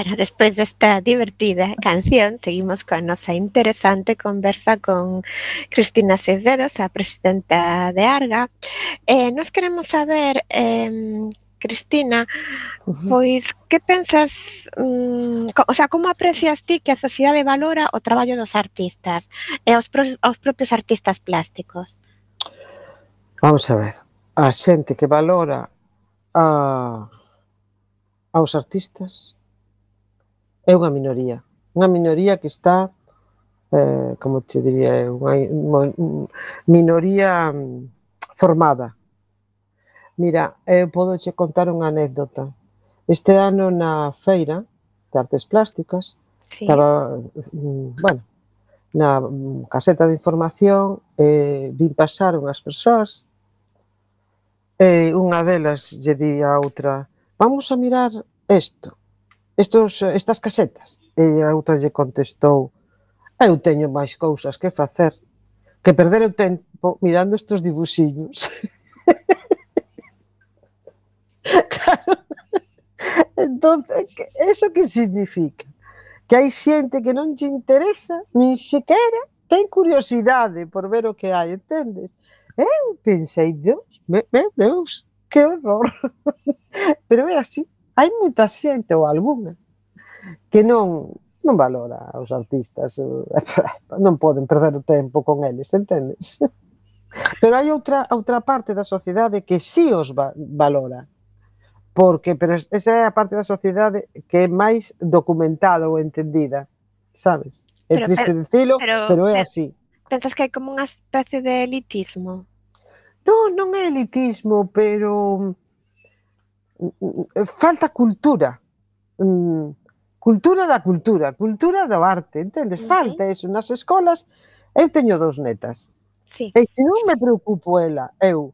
Bueno, despois desta divertida canción, seguimos coa nosa interesante conversa con Cristina Cesderos, a presidenta de Arga. Eh, nos queremos saber, eh, Cristina, pois que pensas, mm, o sea, como aprecias ti que a sociedade valora o traballo dos artistas e os, pro, os propios artistas plásticos? Vamos a ver, a xente que valora a, aos artistas é unha minoría, unha minoría que está, eh, como te diría, unha, minoría mm, formada. Mira, eu podo che contar unha anécdota. Este ano na feira de artes plásticas, sí. estaba, mm, bueno, na mm, caseta de información, eh, vin pasar unhas persoas e eh, unha delas lle di a outra, vamos a mirar isto estos, estas casetas? E a outra lle contestou, ah, eu teño máis cousas que facer que perder o tempo mirando estes dibuxiños. claro. Entonces, eso que significa? Que hai xente que non lle interesa, nin sequera ten curiosidade por ver o que hai, entendes? Eu pensei, Deus, meu Deus, que horror. Pero é así, hai moita xente ou algunha que non non valora os artistas, eh, non poden perder o tempo con eles, entendes? Pero hai outra outra parte da sociedade que si sí os va, valora. Porque pero esa é a parte da sociedade que é máis documentada ou entendida, sabes? É pero, triste pero, dicilo, pero, pero é eh, así. Pensas que hai como unha especie de elitismo? Non, non é elitismo, pero falta cultura mm, cultura da cultura, cultura do arte, entendes? Falta eso nas escolas. Eu teño dous netas. Sí. E se non me preocupo ela, eu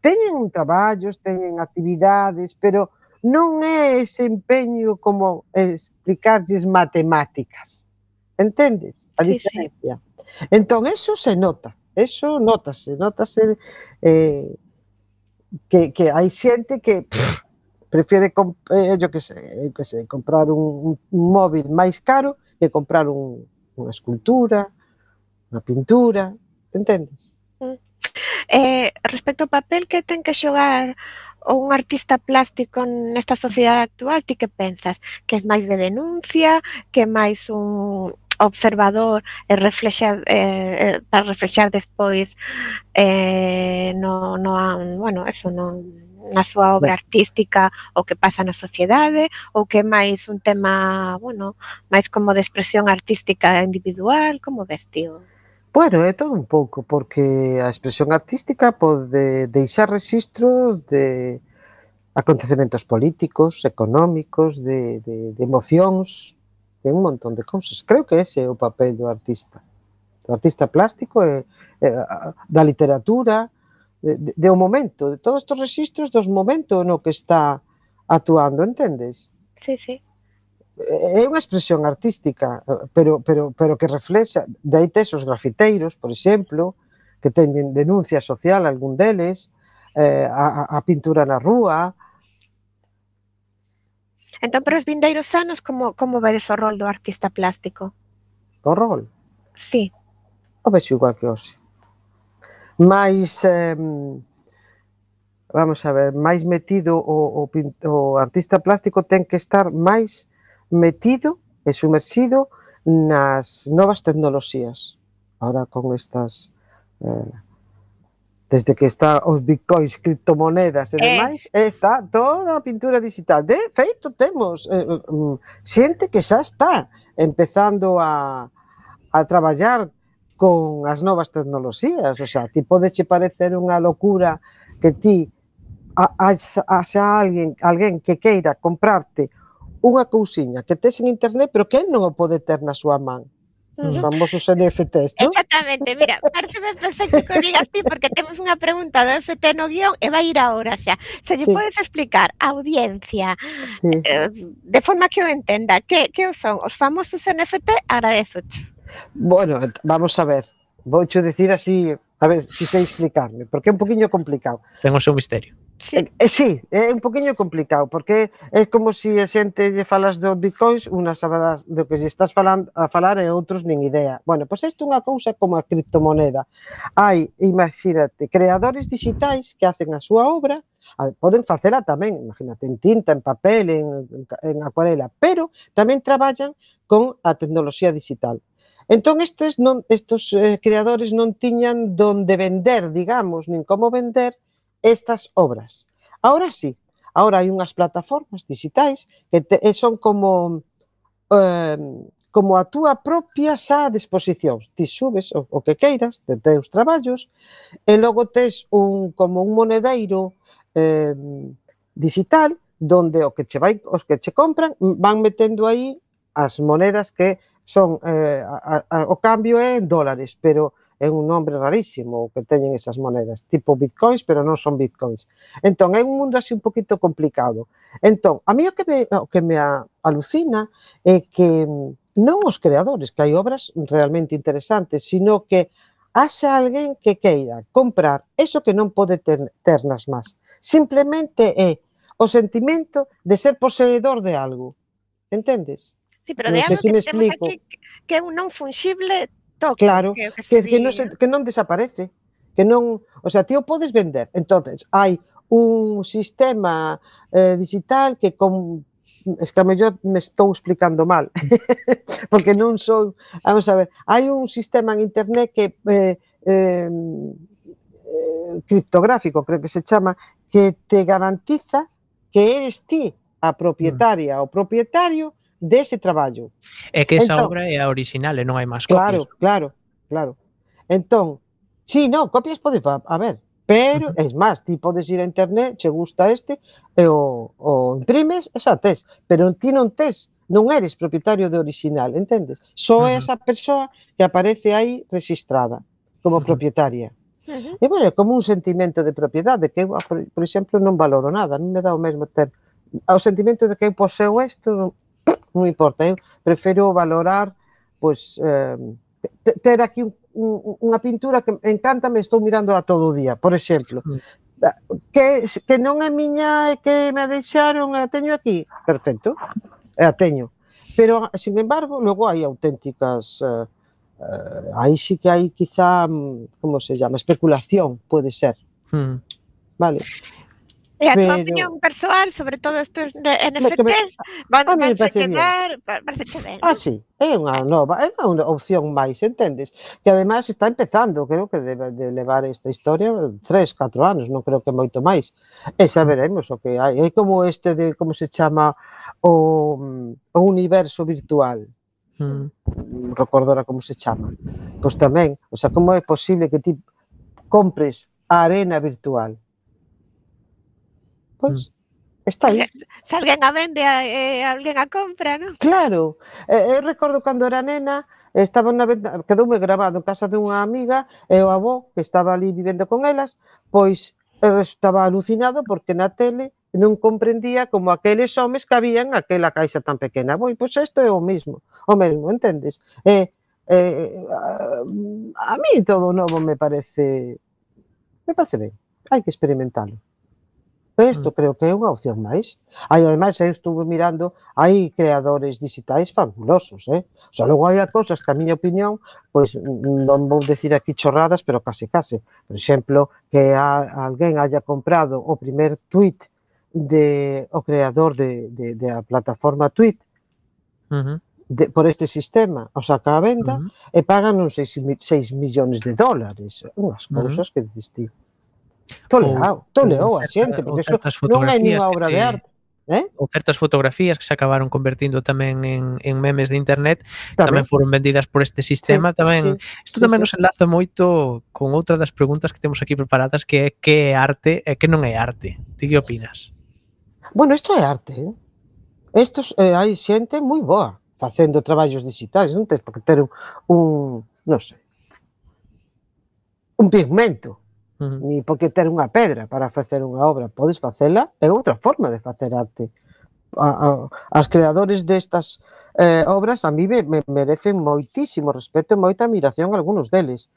teñen traballos, teñen actividades, pero non é ese empeño como explicarlles matemáticas. Entendes? A diferencia. Sí, sí. Entón, eso se nota, eso notase, notase eh, que, que hai xente que pff, prefire, eh, yo que sei, que sei comprar un, un móvil máis caro que comprar un, unha escultura, unha pintura, entendes? Eh, respecto ao papel que ten que xogar un artista plástico nesta sociedade actual, ti que pensas? Que é máis de denuncia, que é máis un observador eh, e reflexar eh, eh, para reflexar despois eh, no, no, bueno, eso no, na súa obra artística o que pasa na sociedade ou que é máis un tema, bueno, máis como de expresión artística individual, como ves, tío? Bueno, é todo un pouco, porque a expresión artística pode deixar registros de acontecementos políticos, económicos, de, de, de emocións, en un montón de cousas. Creo que ese é o papel do artista. Do artista plástico e, e da literatura, de, de, de o momento, de todos estes registros dos momentos no que está actuando, entendes? Sí, sí. É unha expresión artística, pero, pero, pero que reflexa, de aí tes os grafiteiros, por exemplo, que teñen denuncia social algún deles, eh, a, a pintura na rúa, Entón, para os vindeiros anos, como, como vedes o rol do artista plástico? O rol? Sí. Oh, o vexo igual que hoxe. Mais, eh, vamos a ver, máis metido o, o, o artista plástico ten que estar máis metido e sumersido nas novas tecnoloxías. Ahora con estas eh, desde que está os bitcoins, criptomonedas e eh. demais, eh. está toda a pintura digital. De feito, temos eh, eh mm, xente que xa está empezando a, a traballar con as novas tecnoloxías. O sea, ti pode che parecer unha locura que ti haxa alguén, alguén que queira comprarte unha cousiña que tes en internet pero que non o pode ter na súa man Os famosos NFTs, non? Exactamente, mira, pareceme perfecto que digas ti porque temos unha pregunta do FT no guión e vai ir agora xa. Se lle sí. podes explicar a audiencia sí. eh, de forma que o entenda que, que son os famosos NFT agradezo -te. Bueno, vamos a ver Voucho dicir así, a ver se si sei explicarme, porque é un poquinho complicado. Ten o seu misterio. Sí. Eh, eh, sí, é un poquinho complicado, porque é como se si a xente lle falas do bitcoins, unha sabrás do que lle estás falando, a falar e outros nin idea. Bueno, pois isto é unha cousa como a criptomoneda. Hai, imagínate, creadores digitais que hacen a súa obra, poden facela tamén, imagínate, en tinta, en papel, en, en acuarela, pero tamén traballan con a tecnoloxía digital. Entón estes non estes eh, creadores non tiñan donde vender, digamos, nin como vender estas obras. Ahora sí, ahora hai unhas plataformas digitais que te, eh, son como eh, como a túa propia xa a disposición. Ti subes o, o que queiras, de teus traballos, e logo tes un, como un monedeiro eh, digital donde o que che vai, os que che compran van metendo aí as monedas que son eh, a, a, o cambio é en dólares, pero é un nombre rarísimo o que teñen esas monedas, tipo bitcoins, pero non son bitcoins. Entón, é un mundo así un poquito complicado. Entón, a mí o que me, o que me alucina é que mm, non os creadores, que hai obras realmente interesantes, sino que haxa alguén que queira comprar eso que non pode ter, ter nas más. Simplemente é o sentimento de ser poseedor de algo. Entendes? Sí, pero de non algo que si temos explico. aquí que é un non fungible toque, claro, que, que, que, non, que non desaparece, que non, o sea, ti o podes vender. Entonces, hai un sistema eh, digital que con es que a mellor me estou explicando mal, porque non son, vamos a ver, hai un sistema en internet que eh, eh, criptográfico, creo que se chama, que te garantiza que eres ti a mm. propietaria ou propietario dese traballo. É que esa entón, obra é a original e non hai máis copias. Claro, claro, claro. Entón, sí, no, copias pode a ver, pero, uh -huh. es máis, ti podes ir a internet, che gusta este, e o, o imprimes, esa tes, pero ti non tes, non eres propietario do original, entendes? Só é uh -huh. esa persoa que aparece aí registrada como uh -huh. propietaria. Uh -huh. E bueno, como un sentimento de propiedade que eu, por, por exemplo, non valoro nada, non me dá o mesmo ter o sentimento de que eu poseo isto non importa, eu prefiro valorar pois eh, ter aquí un, un, unha pintura que encántame, estou mirando a todo o día, por exemplo. Mm. Que, que non é miña e que me deixaron, a teño aquí, perfecto, a teño. Pero, sin embargo, logo hai auténticas... Eh, eh, aí sí que hai quizá, mm, como se llama, especulación, pode ser. Hmm. Vale. E a tua opinión persoal sobre todo estes NFTs me, van, a se quedar, van parece ben. Ah, sí, é unha nova, é unha opción máis, entendes? Que ademais está empezando, creo que debe de levar esta historia 3, 4 anos, non creo que moito máis. E xa veremos o que hai. É como este de como se chama o, mm, o universo virtual. Mm. Recordo ahora como se chama. Pois tamén, o sea, como é posible que ti compres a arena virtual? Pois, está aí. Se alguén a vende, eh, alguén a compra, non? Claro. Eh, eu recordo cando era nena, estaba na venda, quedoume grabado en casa dunha amiga e o avó que estaba ali vivendo con elas, pois eh, estaba alucinado porque na tele non comprendía como aqueles homes que habían aquela caixa tan pequena. Boi, pois isto é o mismo, o mesmo, entendes? Eh, eh, a, a mí todo novo me parece me parece ben, hai que experimentalo. Isto creo que é unha opción máis. Aí, ademais, eu estuve mirando, hai creadores digitais fabulosos, eh? O sea, logo hai cousas que, a miña opinión, pois non vou decir aquí chorradas, pero case, case. Por exemplo, que a, alguén haya comprado o primer tweet de o creador de, de, de a plataforma Tweet uh -huh. de, por este sistema, o saca a venda uh -huh. e pagan uns 6, 6 millóns de dólares, unhas cousas uh -huh. que distí. Toleao, toleao a xente, porque iso non é nunha obra de arte. Eh? Ou certas fotografías que se acabaron convertindo tamén en, en memes de internet tamén, tamén foron vendidas por este sistema sí, tamén sí, isto tamén sí, nos enlaza moito con outra das preguntas que temos aquí preparadas que é que é arte e que non é arte ti que opinas? Bueno, isto é arte eh? Estos, eh, hai xente moi boa facendo traballos digitais, non tens que ter un, un non sei, un pigmento -huh. Ni porque ter unha pedra para facer unha obra, podes facela, é outra forma de facer arte. A, a, as creadores destas eh, obras a mí me, me merecen moitísimo respeto e moita admiración algúns deles.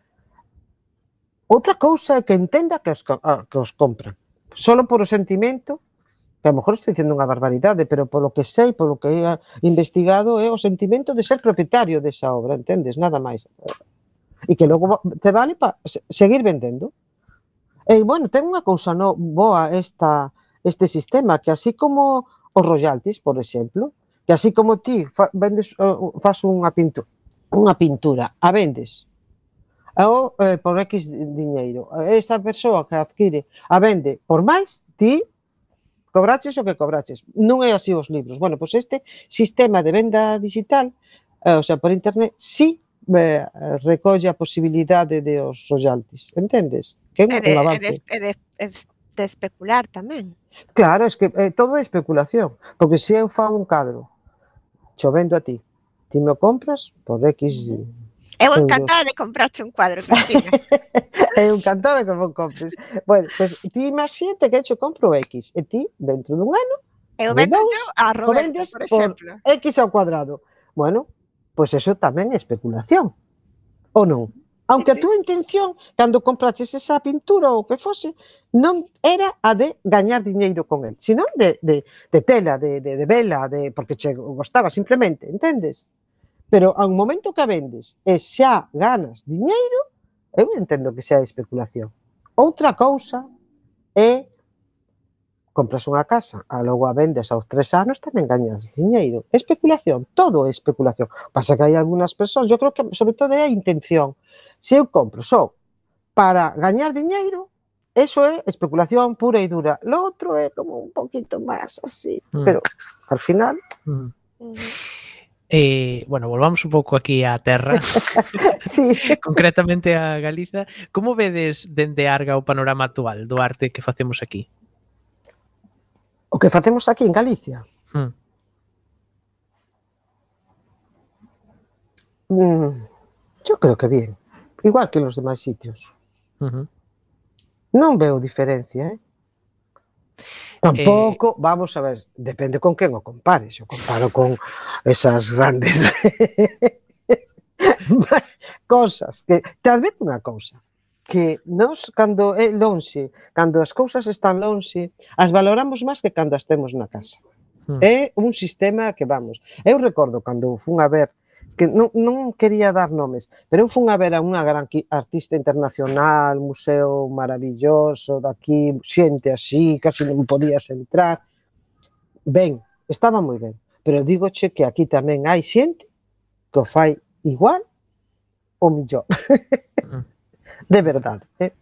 Outra cousa é que entenda que os, a, que os compran. Solo por o sentimento, que a lo mejor estou dicendo unha barbaridade, pero polo que sei, polo que he investigado, é o sentimento de ser propietario desa obra, entendes? Nada máis. E que logo te vale para seguir vendendo. E, bueno, ten unha cousa no, boa esta, este sistema, que así como os royalties, por exemplo, que así como ti fa, vendes, uh, fas unha pintura, unha pintura, a vendes, ou eh, por X diñeiro. Esa persoa que adquire a vende por máis, ti cobraches o que cobraches. Non é así os libros. Bueno, pois este sistema de venda digital, eh, o sea, por internet, si sí, eh, recolle a posibilidade de os royalties, entendes? que é unha de, e de, e de, e de especular tamén. Claro, es que eh, todo é especulación, porque se eu fago un cadro chovendo a ti, ti me o compras por X Eu encantada de comprarte un cuadro, Cristina. eu encantada que vos compres. Bueno, pues ti imagínate que eu compro X e ti dentro dun ano Eu vendo dous, a Roberto, por exemplo. Por X ao cuadrado. Bueno, pois pues eso tamén é especulación. Ou non? Aunque a túa intención, cando compraches esa pintura ou que fose, non era a de gañar diñeiro con el, sino de, de, de tela, de, de, de vela, de, porque che gostaba simplemente, entendes? Pero a un momento que a vendes e xa ganas diñeiro, eu entendo que sea especulación. Outra cousa é compras unha casa, a logo a vendes aos tres anos, tamén gañas diñeiro. Especulación, todo é especulación. Pasa que hai algunhas persoas, eu creo que sobre todo é a intención. Se eu compro só para gañar diñeiro, eso é especulación pura e dura. Lo outro é como un poquito máis así, mm. pero al final... Mm. Eh, bueno, volvamos un pouco aquí á terra. sí. Concretamente a Galiza. Como vedes dende Arga o panorama actual do arte que facemos aquí? o que facemos aquí en Galicia. Mm. Mm, yo creo que bien, igual que los demás sitios. Uh -huh. Non veo diferencia, eh? Tampouco, eh, vamos a ver, depende con quen o compares. Eu comparo con esas grandes cosas que te admito unha cousa que nos, cando é lonxe, cando as cousas están lonxe, as valoramos máis que cando as temos na casa. Hmm. É un sistema que vamos. Eu recordo cando fun a ver que non, non quería dar nomes, pero eu fun a ver a unha gran artista internacional, museo maravilloso daqui, xente así, casi non podías entrar. Ben, estaba moi ben, pero digoche que aquí tamén hai xente que o fai igual ou millor. Hmm. de verdade. Eh?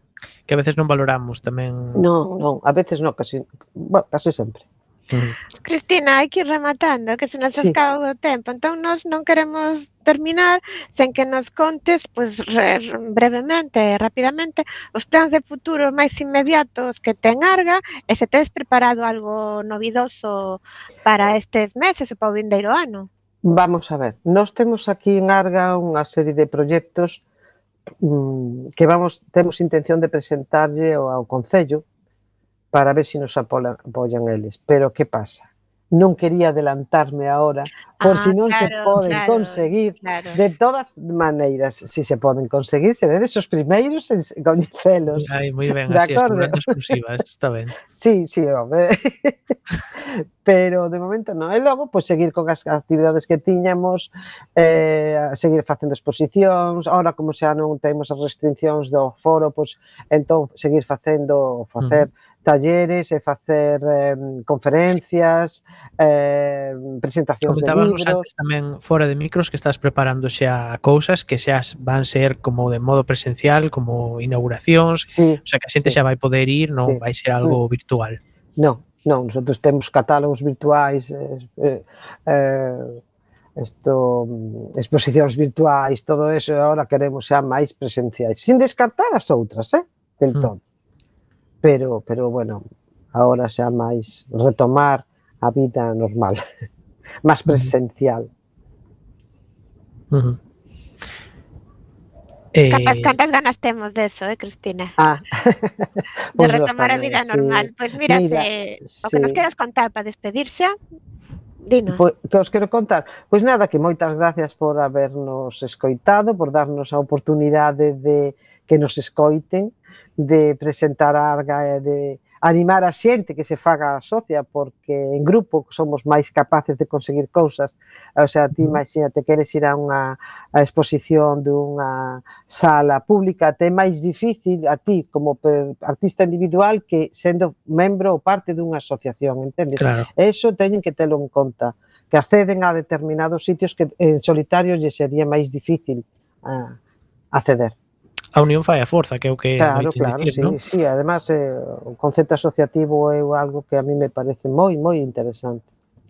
Que a veces non valoramos tamén. Non, non, a veces non, casi, bueno, casi sempre. Mm. Cristina, hai que ir rematando, que se nos sí. escapa o tempo. Entón, nós non queremos terminar sen que nos contes pues, re, brevemente, rapidamente, os plans de futuro máis inmediatos que ten Arga e se tes preparado algo novidoso para estes meses e para o vindeiro ano. Vamos a ver, nós temos aquí en Arga unha serie de proxectos Mm, que vamos temos intención de presentarlle ao, ao Concello para ver se si nos apolan, apoian eles. Pero que pasa? non quería adelantarme ahora, por ah, si non claro, se poden claro, conseguir. Claro. De todas maneiras, se si se poden conseguir, seredes os primeiros en coñecelos. Ai, moi ben, de así acordo? é exclusiva, isto está ben. Sí, sí, home. Pero de momento non. E logo, pois, pues, seguir con as actividades que tiñamos, eh, seguir facendo exposicións, ahora como xa non temos as restriccións do foro, pois, pues, entón, seguir facendo, facer... Uh -huh talleres e facer eh, conferencias, eh, presentacións Comentábamos de libros... antes tamén fora de micros que estás preparando xa cousas que xa van ser como de modo presencial, como inauguracións, sí, o sea que a xente sí. xa vai poder ir, non sí. vai ser algo mm. virtual. Non, non, nosotros temos catálogos virtuais, eh, eh, esto, exposicións virtuais, todo eso, agora queremos xa máis presenciais, sin descartar as outras, eh? Del mm. todo pero, pero bueno, agora xa máis retomar a vida normal, máis presencial. Uh -huh. Eh... Cantas, cantas ganas temos deso, eh, Cristina? Ah. pues de retomar tamén, a vida normal. Pois pues mira, mira se, sí. o que nos queras contar para despedirse, dinos. Pois, que os quero contar? Pois nada, que moitas gracias por habernos escoitado, por darnos a oportunidade de que nos escoiten, de presentar Arga e de animar a xente que se faga a socia porque en grupo somos máis capaces de conseguir cousas. O sea, ti imagínate queres ir a unha a exposición dunha sala pública, te é máis difícil a ti como artista individual que sendo membro ou parte dunha asociación, entendes? Claro. Eso teñen que telo en conta, que acceden a determinados sitios que en solitario lle sería máis difícil a, acceder a unión fai a forza, que é o que claro, claro, dicir, sí, non? sí, además eh, o concepto asociativo é algo que a mí me parece moi moi interesante.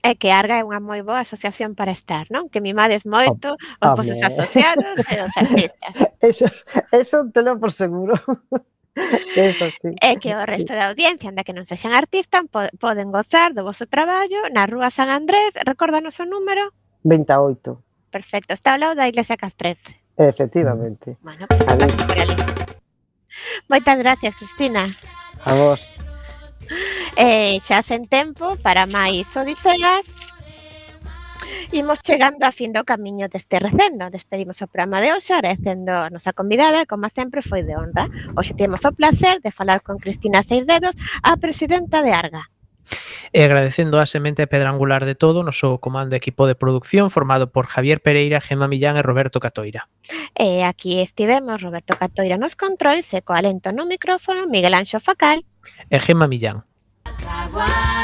É que Arga é unha moi boa asociación para estar, non? Que mimades moito oh, os vosos asociados e os artistas. Eso, eso te lo por seguro. Eso, sí. É que o resto sí. da audiencia, anda que non sexan artistas, poden gozar do vosso traballo na Rúa San Andrés. Recórdanos o número? 28. Perfecto, está ao lado da Iglesia Castrense. Efectivamente. Bueno, pues Moitas gracias, Cristina. A vos. Eh, xa sen tempo para máis odiseas Imos chegando a fin do camiño deste recendo. Despedimos o programa de hoxe agradecendo a nosa convidada, como sempre foi de honra. Hoxe temos o placer de falar con Cristina Seisdedos, a presidenta de Arga e agradecendo a semente pedrangular de todo no seu comando e equipo de producción formado por Javier Pereira, Gema Millán e Roberto Catoira. E aquí estivemos Roberto Catoira nos controis e co alento no micrófono Miguel Anxo Facal e Gema Millán. As aguas.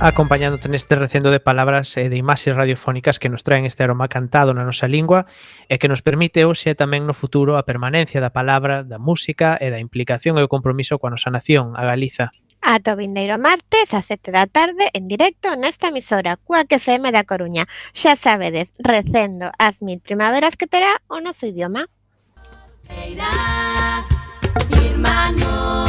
acompañándote neste recendo de palabras e de imaxes radiofónicas que nos traen este aroma cantado na nosa lingua e que nos permite hoxe e tamén no futuro a permanencia da palabra, da música e da implicación e o compromiso coa nosa nación, a Galiza. Ata o vindeiro martes a 7 da tarde en directo nesta emisora Cuac FM da Coruña. Xa sabedes, recendo as mil primaveras que terá o noso idioma. Será, irmano.